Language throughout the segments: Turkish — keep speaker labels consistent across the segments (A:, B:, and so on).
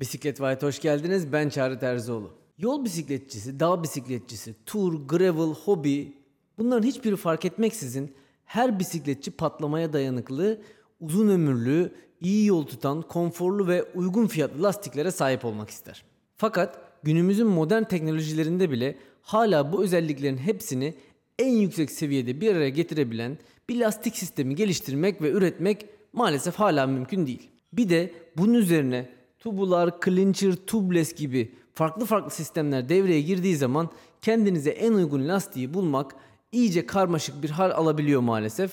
A: Bisiklet White hoş geldiniz. Ben Çağrı Terzioğlu. Yol bisikletçisi, dağ bisikletçisi, tur, gravel, hobi bunların hiçbiri fark etmeksizin her bisikletçi patlamaya dayanıklı, uzun ömürlü, iyi yol tutan, konforlu ve uygun fiyatlı lastiklere sahip olmak ister. Fakat günümüzün modern teknolojilerinde bile hala bu özelliklerin hepsini en yüksek seviyede bir araya getirebilen bir lastik sistemi geliştirmek ve üretmek maalesef hala mümkün değil. Bir de bunun üzerine tubular, clincher, tubeless gibi farklı farklı sistemler devreye girdiği zaman kendinize en uygun lastiği bulmak iyice karmaşık bir hal alabiliyor maalesef.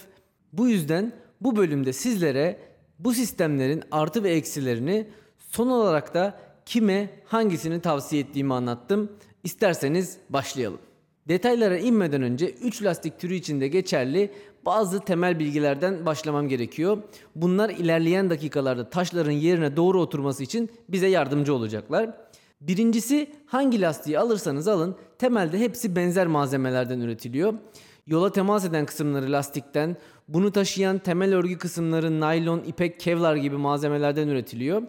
A: Bu yüzden bu bölümde sizlere bu sistemlerin artı ve eksilerini son olarak da kime hangisini tavsiye ettiğimi anlattım. İsterseniz başlayalım. Detaylara inmeden önce 3 lastik türü içinde geçerli bazı temel bilgilerden başlamam gerekiyor. Bunlar ilerleyen dakikalarda taşların yerine doğru oturması için bize yardımcı olacaklar. Birincisi hangi lastiği alırsanız alın temelde hepsi benzer malzemelerden üretiliyor. Yola temas eden kısımları lastikten, bunu taşıyan temel örgü kısımları naylon, ipek, kevlar gibi malzemelerden üretiliyor.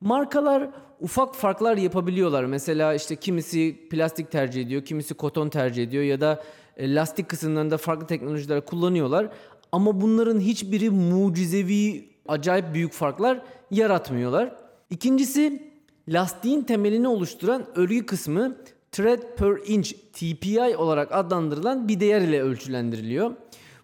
A: Markalar ufak farklar yapabiliyorlar. Mesela işte kimisi plastik tercih ediyor, kimisi koton tercih ediyor ya da lastik kısımlarında farklı teknolojiler kullanıyorlar. Ama bunların hiçbiri mucizevi, acayip büyük farklar yaratmıyorlar. İkincisi lastiğin temelini oluşturan örgü kısmı tread per inch TPI olarak adlandırılan bir değer ile ölçülendiriliyor.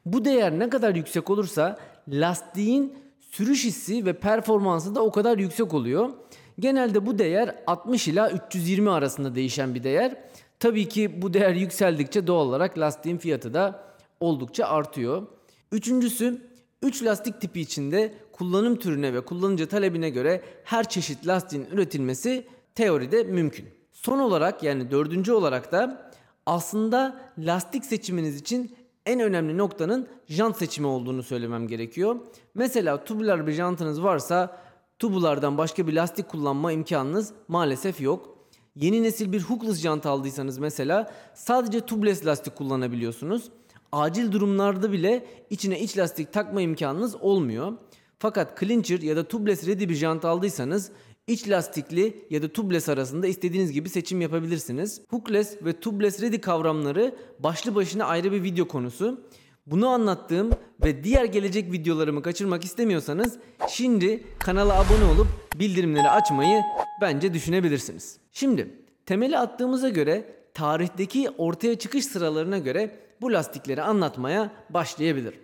A: Bu değer ne kadar yüksek olursa lastiğin sürüş hissi ve performansı da o kadar yüksek oluyor. Genelde bu değer 60 ila 320 arasında değişen bir değer. Tabii ki bu değer yükseldikçe doğal olarak lastiğin fiyatı da oldukça artıyor. Üçüncüsü 3 lastik tipi içinde kullanım türüne ve kullanıcı talebine göre her çeşit lastiğin üretilmesi teoride mümkün. Son olarak yani dördüncü olarak da aslında lastik seçiminiz için en önemli noktanın jant seçimi olduğunu söylemem gerekiyor. Mesela tubular bir jantınız varsa tubulardan başka bir lastik kullanma imkanınız maalesef yok. Yeni nesil bir hookless jant aldıysanız mesela sadece tubeless lastik kullanabiliyorsunuz. Acil durumlarda bile içine iç lastik takma imkanınız olmuyor. Fakat clincher ya da tubeless ready bir jant aldıysanız iç lastikli ya da tubeless arasında istediğiniz gibi seçim yapabilirsiniz. Hookless ve tubeless ready kavramları başlı başına ayrı bir video konusu. Bunu anlattığım ve diğer gelecek videolarımı kaçırmak istemiyorsanız şimdi kanala abone olup bildirimleri açmayı bence düşünebilirsiniz. Şimdi temeli attığımıza göre tarihteki ortaya çıkış sıralarına göre bu lastikleri anlatmaya başlayabilir.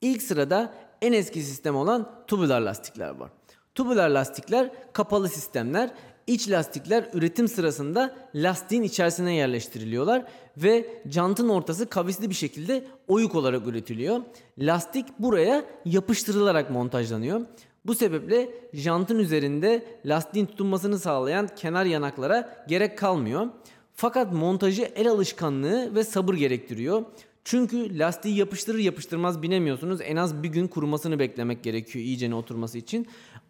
A: İlk sırada en eski sistem olan tubular lastikler var. Tubular lastikler kapalı sistemler. İç lastikler üretim sırasında lastiğin içerisine yerleştiriliyorlar ve jantın ortası kavisli bir şekilde oyuk olarak üretiliyor. Lastik buraya yapıştırılarak montajlanıyor. Bu sebeple jantın üzerinde lastiğin tutunmasını sağlayan kenar yanaklara gerek kalmıyor. Fakat montajı el alışkanlığı ve sabır gerektiriyor. Çünkü lastiği yapıştırır yapıştırmaz binemiyorsunuz. En az bir gün kurumasını beklemek gerekiyor iyicene oturması için.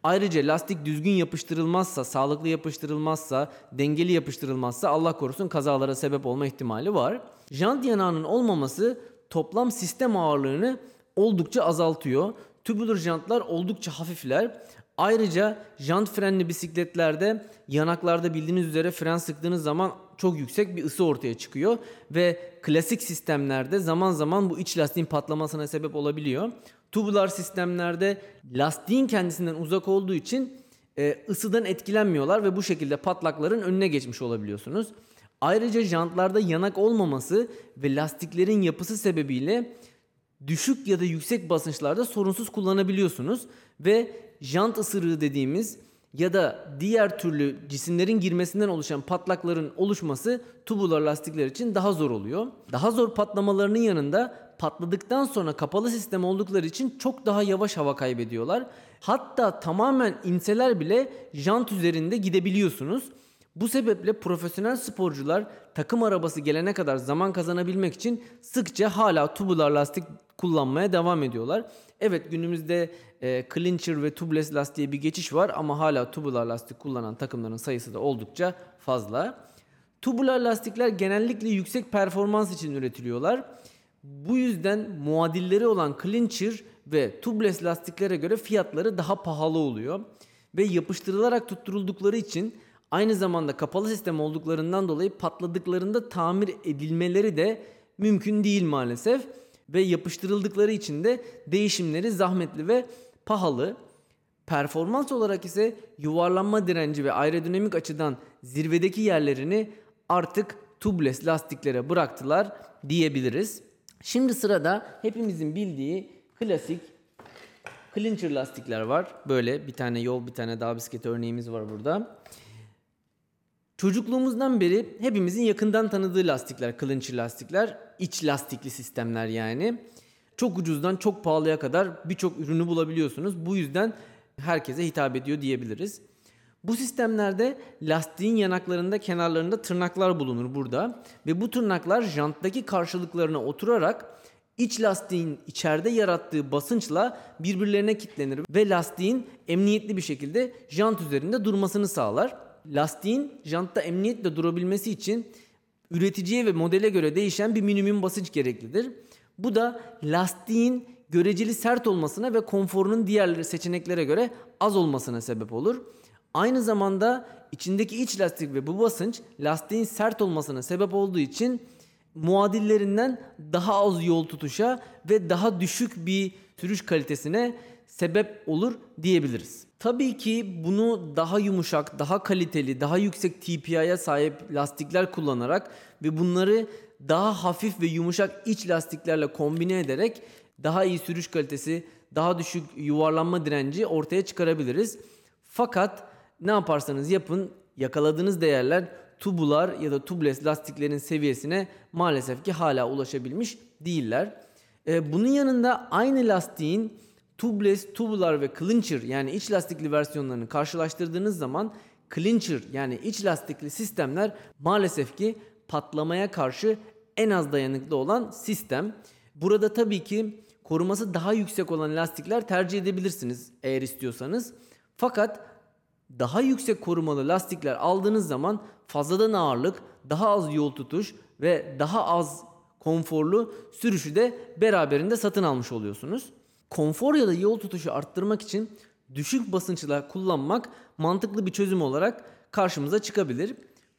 A: Ayrıca lastik düzgün yapıştırılmazsa, sağlıklı yapıştırılmazsa, dengeli yapıştırılmazsa Allah korusun kazalara sebep olma ihtimali var. Jant yanağının olmaması toplam sistem ağırlığını oldukça azaltıyor. Tubular jantlar oldukça hafifler. Ayrıca jant frenli bisikletlerde yanaklarda bildiğiniz üzere fren sıktığınız zaman çok yüksek bir ısı ortaya çıkıyor ve klasik sistemlerde zaman zaman bu iç lastiğin patlamasına sebep olabiliyor. Tubular sistemlerde lastiğin kendisinden uzak olduğu için e, ısıdan etkilenmiyorlar ve bu şekilde patlakların önüne geçmiş olabiliyorsunuz. Ayrıca jantlarda yanak olmaması ve lastiklerin yapısı sebebiyle düşük ya da yüksek basınçlarda sorunsuz kullanabiliyorsunuz ve jant ısırığı dediğimiz ya da diğer türlü cisimlerin girmesinden oluşan patlakların oluşması tubular lastikler için daha zor oluyor. Daha zor patlamalarının yanında patladıktan sonra kapalı sistem oldukları için çok daha yavaş hava kaybediyorlar. Hatta tamamen inseler bile jant üzerinde gidebiliyorsunuz. Bu sebeple profesyonel sporcular takım arabası gelene kadar zaman kazanabilmek için sıkça hala tubular lastik kullanmaya devam ediyorlar. Evet günümüzde e, clincher ve tubeless lastiğe bir geçiş var ama hala tubular lastik kullanan takımların sayısı da oldukça fazla. Tubular lastikler genellikle yüksek performans için üretiliyorlar. Bu yüzden muadilleri olan clincher ve tubeless lastiklere göre fiyatları daha pahalı oluyor. ve yapıştırılarak tutturuldukları için aynı zamanda kapalı sistem olduklarından dolayı patladıklarında tamir edilmeleri de mümkün değil maalesef ve yapıştırıldıkları için de değişimleri zahmetli ve pahalı. Performans olarak ise yuvarlanma direnci ve aerodinamik açıdan zirvedeki yerlerini artık tubeless lastiklere bıraktılar diyebiliriz. Şimdi sırada hepimizin bildiği klasik clincher lastikler var. Böyle bir tane yol bir tane dağ bisikleti örneğimiz var burada. Çocukluğumuzdan beri hepimizin yakından tanıdığı lastikler, clincher lastikler, iç lastikli sistemler yani. Çok ucuzdan çok pahalıya kadar birçok ürünü bulabiliyorsunuz. Bu yüzden herkese hitap ediyor diyebiliriz. Bu sistemlerde lastiğin yanaklarında kenarlarında tırnaklar bulunur burada ve bu tırnaklar janttaki karşılıklarına oturarak iç lastiğin içeride yarattığı basınçla birbirlerine kilitlenir ve lastiğin emniyetli bir şekilde jant üzerinde durmasını sağlar. Lastiğin jantta emniyetle durabilmesi için üreticiye ve modele göre değişen bir minimum basınç gereklidir. Bu da lastiğin göreceli sert olmasına ve konforunun diğer seçeneklere göre az olmasına sebep olur. Aynı zamanda içindeki iç lastik ve bu basınç lastiğin sert olmasına sebep olduğu için muadillerinden daha az yol tutuşa ve daha düşük bir sürüş kalitesine sebep olur diyebiliriz. Tabii ki bunu daha yumuşak, daha kaliteli, daha yüksek TPI'ye sahip lastikler kullanarak ve bunları daha hafif ve yumuşak iç lastiklerle kombine ederek daha iyi sürüş kalitesi, daha düşük yuvarlanma direnci ortaya çıkarabiliriz. Fakat ne yaparsanız yapın yakaladığınız değerler tubular ya da tubeless lastiklerin seviyesine maalesef ki hala ulaşabilmiş değiller. Ee, bunun yanında aynı lastiğin tubeless, tubular ve clincher yani iç lastikli versiyonlarını karşılaştırdığınız zaman clincher yani iç lastikli sistemler maalesef ki patlamaya karşı en az dayanıklı olan sistem. Burada tabii ki koruması daha yüksek olan lastikler tercih edebilirsiniz eğer istiyorsanız. Fakat daha yüksek korumalı lastikler aldığınız zaman fazladan ağırlık, daha az yol tutuş ve daha az konforlu sürüşü de beraberinde satın almış oluyorsunuz. Konfor ya da yol tutuşu arttırmak için düşük basınçla kullanmak mantıklı bir çözüm olarak karşımıza çıkabilir.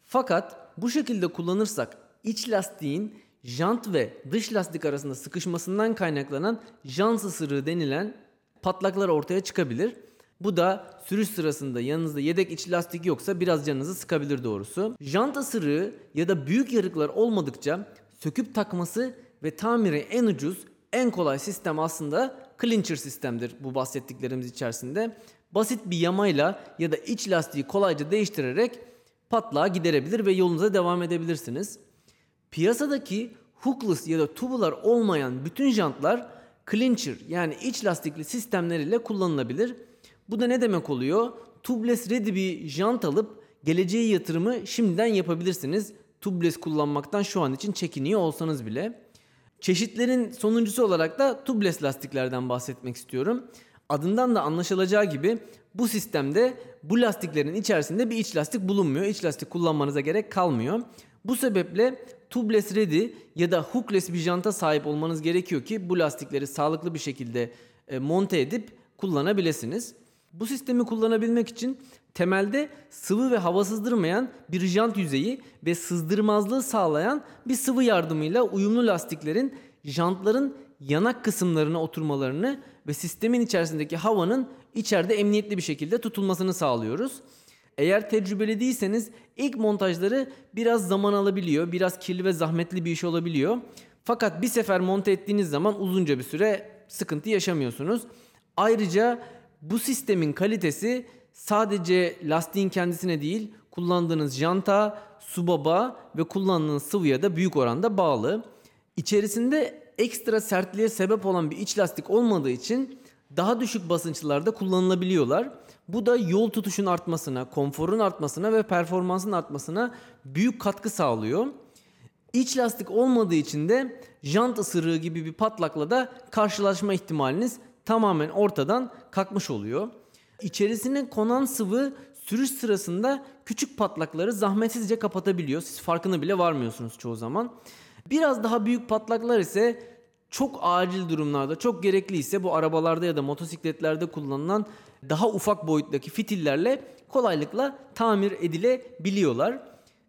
A: Fakat bu şekilde kullanırsak iç lastiğin jant ve dış lastik arasında sıkışmasından kaynaklanan jant ısırığı denilen patlaklar ortaya çıkabilir. Bu da sürüş sırasında yanınızda yedek iç lastik yoksa biraz canınızı sıkabilir doğrusu. Jant ısırığı ya da büyük yarıklar olmadıkça söküp takması ve tamiri en ucuz, en kolay sistem aslında clincher sistemdir bu bahsettiklerimiz içerisinde. Basit bir yamayla ya da iç lastiği kolayca değiştirerek patlağı giderebilir ve yolunuza devam edebilirsiniz. Piyasadaki hookless ya da tubular olmayan bütün jantlar clincher yani iç lastikli sistemler ile kullanılabilir. Bu da ne demek oluyor? Tubeless ready bir jant alıp geleceğe yatırımı şimdiden yapabilirsiniz. Tubeless kullanmaktan şu an için çekiniyor olsanız bile. Çeşitlerin sonuncusu olarak da tubeless lastiklerden bahsetmek istiyorum. Adından da anlaşılacağı gibi bu sistemde bu lastiklerin içerisinde bir iç lastik bulunmuyor. İç lastik kullanmanıza gerek kalmıyor. Bu sebeple tubeless ready ya da hookless bir janta sahip olmanız gerekiyor ki bu lastikleri sağlıklı bir şekilde e, monte edip kullanabilirsiniz. Bu sistemi kullanabilmek için temelde sıvı ve hava sızdırmayan bir jant yüzeyi ve sızdırmazlığı sağlayan bir sıvı yardımıyla uyumlu lastiklerin jantların yanak kısımlarına oturmalarını ve sistemin içerisindeki havanın içeride emniyetli bir şekilde tutulmasını sağlıyoruz. Eğer tecrübeli değilseniz ilk montajları biraz zaman alabiliyor, biraz kirli ve zahmetli bir iş olabiliyor. Fakat bir sefer monte ettiğiniz zaman uzunca bir süre sıkıntı yaşamıyorsunuz. Ayrıca bu sistemin kalitesi sadece lastiğin kendisine değil, kullandığınız janta, subaba ve kullandığınız sıvıya da büyük oranda bağlı. İçerisinde ekstra sertliğe sebep olan bir iç lastik olmadığı için daha düşük basınçlarda kullanılabiliyorlar. Bu da yol tutuşun artmasına, konforun artmasına ve performansın artmasına büyük katkı sağlıyor. İç lastik olmadığı için de jant ısırığı gibi bir patlakla da karşılaşma ihtimaliniz tamamen ortadan kalkmış oluyor. İçerisine konan sıvı sürüş sırasında küçük patlakları zahmetsizce kapatabiliyor. Siz farkına bile varmıyorsunuz çoğu zaman. Biraz daha büyük patlaklar ise çok acil durumlarda, çok gerekli ise bu arabalarda ya da motosikletlerde kullanılan daha ufak boyuttaki fitillerle kolaylıkla tamir edilebiliyorlar.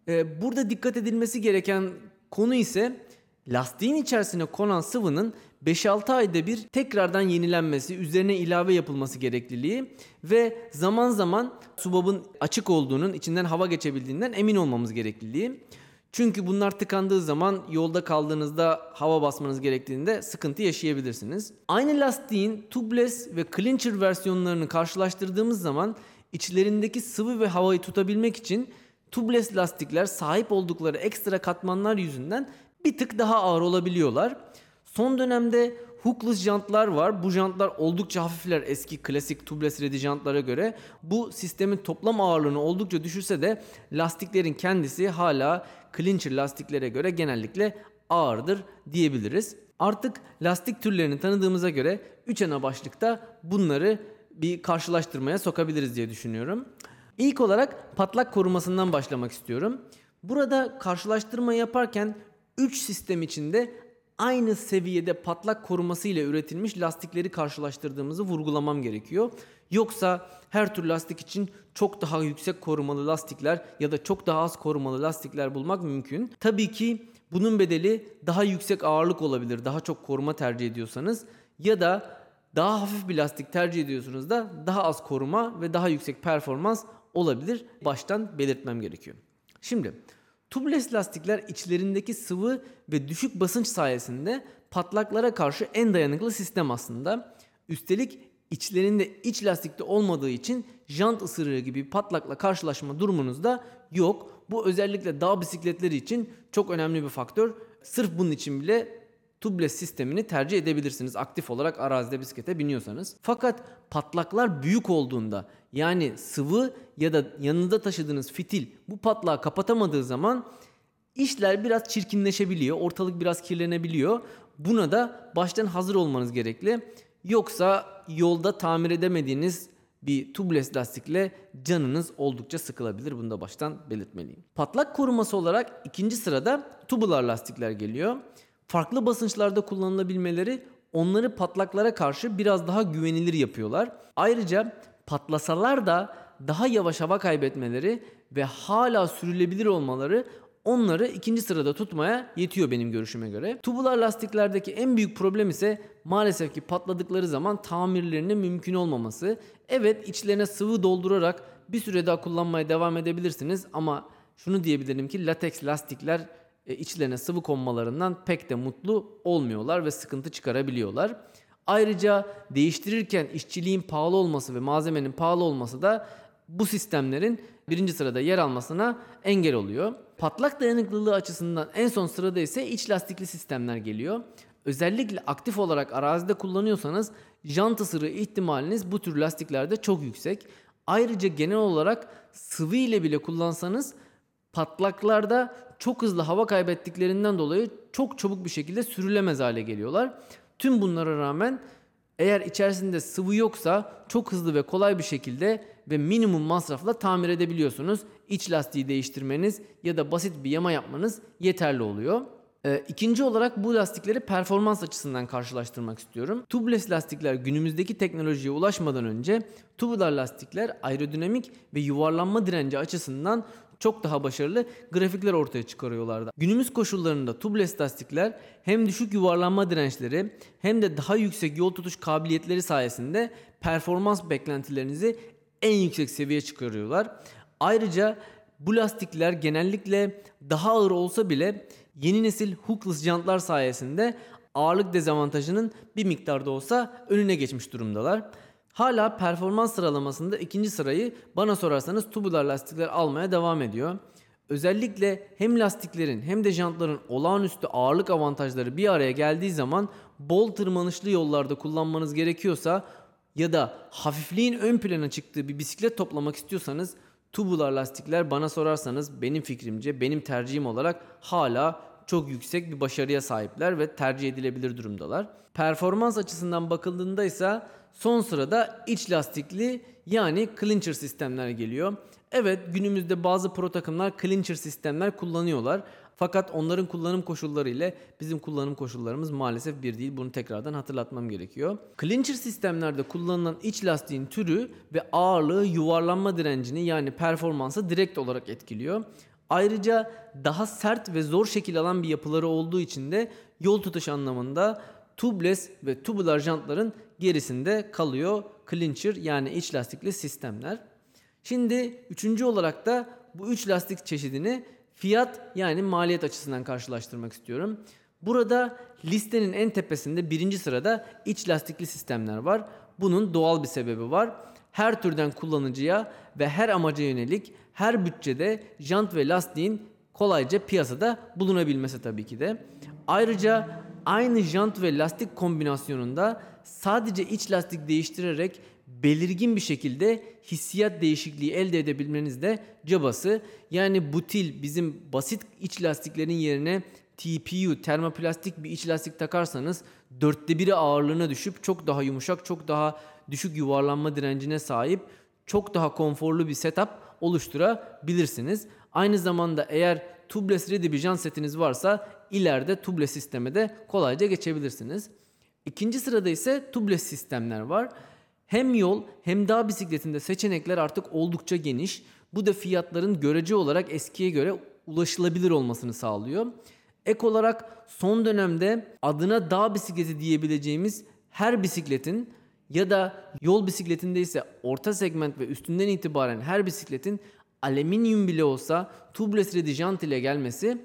A: Ee, burada dikkat edilmesi gereken konu ise lastiğin içerisine konan sıvının 5-6 ayda bir tekrardan yenilenmesi, üzerine ilave yapılması gerekliliği ve zaman zaman subabın açık olduğunun, içinden hava geçebildiğinden emin olmamız gerekliliği. Çünkü bunlar tıkandığı zaman yolda kaldığınızda hava basmanız gerektiğinde sıkıntı yaşayabilirsiniz. Aynı lastiğin tubeless ve clincher versiyonlarını karşılaştırdığımız zaman içlerindeki sıvı ve havayı tutabilmek için tubeless lastikler sahip oldukları ekstra katmanlar yüzünden bir tık daha ağır olabiliyorlar. Son dönemde hookless jantlar var. Bu jantlar oldukça hafifler eski klasik tubeless ready jantlara göre. Bu sistemin toplam ağırlığını oldukça düşürse de lastiklerin kendisi hala clincher lastiklere göre genellikle ağırdır diyebiliriz. Artık lastik türlerini tanıdığımıza göre 3 ana başlıkta bunları bir karşılaştırmaya sokabiliriz diye düşünüyorum. İlk olarak patlak korumasından başlamak istiyorum. Burada karşılaştırma yaparken 3 sistem içinde aynı seviyede patlak koruması ile üretilmiş lastikleri karşılaştırdığımızı vurgulamam gerekiyor. Yoksa her tür lastik için çok daha yüksek korumalı lastikler ya da çok daha az korumalı lastikler bulmak mümkün. Tabii ki bunun bedeli daha yüksek ağırlık olabilir. Daha çok koruma tercih ediyorsanız ya da daha hafif bir lastik tercih ediyorsunuz da daha az koruma ve daha yüksek performans olabilir. Baştan belirtmem gerekiyor. Şimdi Tubeless lastikler içlerindeki sıvı ve düşük basınç sayesinde patlaklara karşı en dayanıklı sistem aslında. Üstelik içlerinde iç lastikte olmadığı için jant ısırığı gibi patlakla karşılaşma durumunuz da yok. Bu özellikle dağ bisikletleri için çok önemli bir faktör. Sırf bunun için bile tubeless sistemini tercih edebilirsiniz aktif olarak arazide bisiklete biniyorsanız. Fakat patlaklar büyük olduğunda yani sıvı ya da yanında taşıdığınız fitil bu patlağı kapatamadığı zaman işler biraz çirkinleşebiliyor. Ortalık biraz kirlenebiliyor. Buna da baştan hazır olmanız gerekli. Yoksa yolda tamir edemediğiniz bir tubeless lastikle canınız oldukça sıkılabilir. Bunu da baştan belirtmeliyim. Patlak koruması olarak ikinci sırada tubular lastikler geliyor farklı basınçlarda kullanılabilmeleri onları patlaklara karşı biraz daha güvenilir yapıyorlar. Ayrıca patlasalar da daha yavaş hava kaybetmeleri ve hala sürülebilir olmaları onları ikinci sırada tutmaya yetiyor benim görüşüme göre. Tubular lastiklerdeki en büyük problem ise maalesef ki patladıkları zaman tamirlerinin mümkün olmaması. Evet içlerine sıvı doldurarak bir süre daha kullanmaya devam edebilirsiniz ama şunu diyebilirim ki lateks lastikler içlerine sıvı konmalarından pek de mutlu olmuyorlar ve sıkıntı çıkarabiliyorlar. Ayrıca değiştirirken işçiliğin pahalı olması ve malzemenin pahalı olması da bu sistemlerin birinci sırada yer almasına engel oluyor. Patlak dayanıklılığı açısından en son sırada ise iç lastikli sistemler geliyor. Özellikle aktif olarak arazide kullanıyorsanız jant ısırığı ihtimaliniz bu tür lastiklerde çok yüksek. Ayrıca genel olarak sıvı ile bile kullansanız patlaklarda çok hızlı hava kaybettiklerinden dolayı çok çabuk bir şekilde sürülemez hale geliyorlar. Tüm bunlara rağmen eğer içerisinde sıvı yoksa çok hızlı ve kolay bir şekilde ve minimum masrafla tamir edebiliyorsunuz. İç lastiği değiştirmeniz ya da basit bir yama yapmanız yeterli oluyor. Ee, ikinci olarak bu lastikleri performans açısından karşılaştırmak istiyorum. Tubeless lastikler günümüzdeki teknolojiye ulaşmadan önce tubular lastikler aerodinamik ve yuvarlanma direnci açısından çok daha başarılı grafikler ortaya çıkarıyorlardı. Günümüz koşullarında tubeless lastikler hem düşük yuvarlanma dirençleri hem de daha yüksek yol tutuş kabiliyetleri sayesinde performans beklentilerinizi en yüksek seviyeye çıkarıyorlar. Ayrıca bu lastikler genellikle daha ağır olsa bile yeni nesil hookless jantlar sayesinde ağırlık dezavantajının bir miktarda olsa önüne geçmiş durumdalar. Hala performans sıralamasında ikinci sırayı bana sorarsanız tubular lastikler almaya devam ediyor. Özellikle hem lastiklerin hem de jantların olağanüstü ağırlık avantajları bir araya geldiği zaman bol tırmanışlı yollarda kullanmanız gerekiyorsa ya da hafifliğin ön plana çıktığı bir bisiklet toplamak istiyorsanız tubular lastikler bana sorarsanız benim fikrimce benim tercihim olarak hala çok yüksek bir başarıya sahipler ve tercih edilebilir durumdalar. Performans açısından bakıldığında ise son sırada iç lastikli yani clincher sistemler geliyor. Evet günümüzde bazı pro takımlar clincher sistemler kullanıyorlar. Fakat onların kullanım koşulları ile bizim kullanım koşullarımız maalesef bir değil. Bunu tekrardan hatırlatmam gerekiyor. Clincher sistemlerde kullanılan iç lastiğin türü ve ağırlığı yuvarlanma direncini yani performansı direkt olarak etkiliyor. Ayrıca daha sert ve zor şekil alan bir yapıları olduğu için de yol tutuş anlamında tubeless ve tubular jantların gerisinde kalıyor clincher yani iç lastikli sistemler. Şimdi üçüncü olarak da bu üç lastik çeşidini fiyat yani maliyet açısından karşılaştırmak istiyorum. Burada listenin en tepesinde birinci sırada iç lastikli sistemler var. Bunun doğal bir sebebi var. Her türden kullanıcıya ve her amaca yönelik her bütçede jant ve lastiğin kolayca piyasada bulunabilmesi tabii ki de. Ayrıca aynı jant ve lastik kombinasyonunda sadece iç lastik değiştirerek belirgin bir şekilde hissiyat değişikliği elde edebilmeniz de cabası. Yani butil bizim basit iç lastiklerin yerine TPU termoplastik bir iç lastik takarsanız dörtte biri ağırlığına düşüp çok daha yumuşak çok daha düşük yuvarlanma direncine sahip çok daha konforlu bir setup oluşturabilirsiniz. Aynı zamanda eğer tubeless jant setiniz varsa ileride tubeless sisteme de kolayca geçebilirsiniz. İkinci sırada ise tubeless sistemler var. Hem yol hem dağ bisikletinde seçenekler artık oldukça geniş. Bu da fiyatların görece olarak eskiye göre ulaşılabilir olmasını sağlıyor. Ek olarak son dönemde adına dağ bisikleti diyebileceğimiz her bisikletin ya da yol bisikletinde ise orta segment ve üstünden itibaren her bisikletin alüminyum bile olsa tubeless ready jant ile gelmesi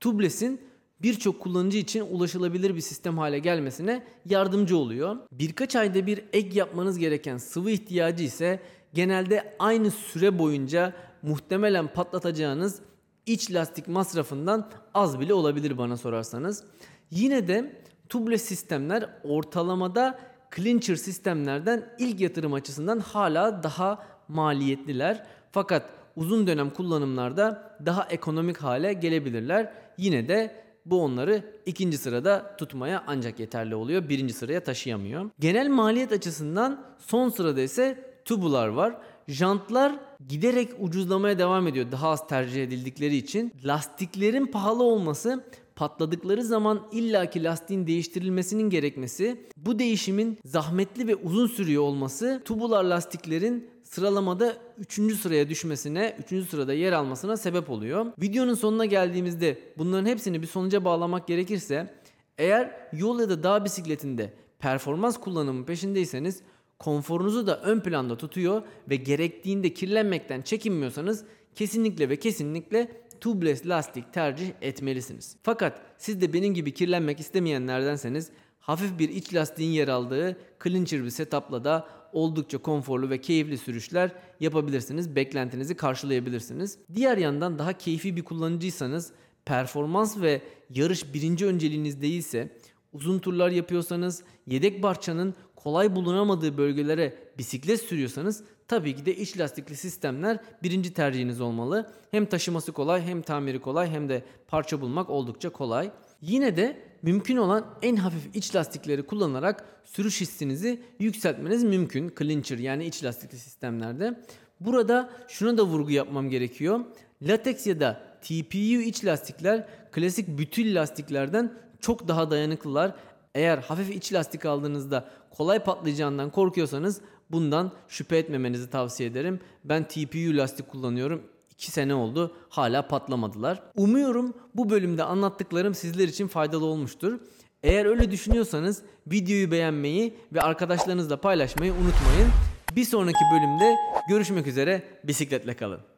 A: tubeless'in birçok kullanıcı için ulaşılabilir bir sistem hale gelmesine yardımcı oluyor. Birkaç ayda bir ek yapmanız gereken sıvı ihtiyacı ise genelde aynı süre boyunca muhtemelen patlatacağınız iç lastik masrafından az bile olabilir bana sorarsanız. Yine de tubeless sistemler ortalamada clincher sistemlerden ilk yatırım açısından hala daha maliyetliler. Fakat uzun dönem kullanımlarda daha ekonomik hale gelebilirler. Yine de bu onları ikinci sırada tutmaya ancak yeterli oluyor. Birinci sıraya taşıyamıyor. Genel maliyet açısından son sırada ise tubular var. Jantlar giderek ucuzlamaya devam ediyor daha az tercih edildikleri için. Lastiklerin pahalı olması patladıkları zaman illaki lastiğin değiştirilmesinin gerekmesi, bu değişimin zahmetli ve uzun sürüyor olması tubular lastiklerin sıralamada 3. sıraya düşmesine, 3. sırada yer almasına sebep oluyor. Videonun sonuna geldiğimizde bunların hepsini bir sonuca bağlamak gerekirse eğer yol ya da dağ bisikletinde performans kullanımı peşindeyseniz konforunuzu da ön planda tutuyor ve gerektiğinde kirlenmekten çekinmiyorsanız kesinlikle ve kesinlikle tubeless lastik tercih etmelisiniz. Fakat siz de benim gibi kirlenmek istemeyenlerdenseniz hafif bir iç lastiğin yer aldığı clincher bir setupla da oldukça konforlu ve keyifli sürüşler yapabilirsiniz. Beklentinizi karşılayabilirsiniz. Diğer yandan daha keyfi bir kullanıcıysanız performans ve yarış birinci önceliğiniz değilse uzun turlar yapıyorsanız yedek parçanın kolay bulunamadığı bölgelere bisiklet sürüyorsanız tabii ki de iç lastikli sistemler birinci tercihiniz olmalı. Hem taşıması kolay hem tamiri kolay hem de parça bulmak oldukça kolay. Yine de mümkün olan en hafif iç lastikleri kullanarak sürüş hissinizi yükseltmeniz mümkün. Clincher yani iç lastikli sistemlerde. Burada şuna da vurgu yapmam gerekiyor. Latex ya da TPU iç lastikler klasik bütül lastiklerden çok daha dayanıklılar. Eğer hafif iç lastik aldığınızda kolay patlayacağından korkuyorsanız bundan şüphe etmemenizi tavsiye ederim. Ben TPU lastik kullanıyorum. 2 sene oldu hala patlamadılar. Umuyorum bu bölümde anlattıklarım sizler için faydalı olmuştur. Eğer öyle düşünüyorsanız videoyu beğenmeyi ve arkadaşlarınızla paylaşmayı unutmayın. Bir sonraki bölümde görüşmek üzere bisikletle kalın.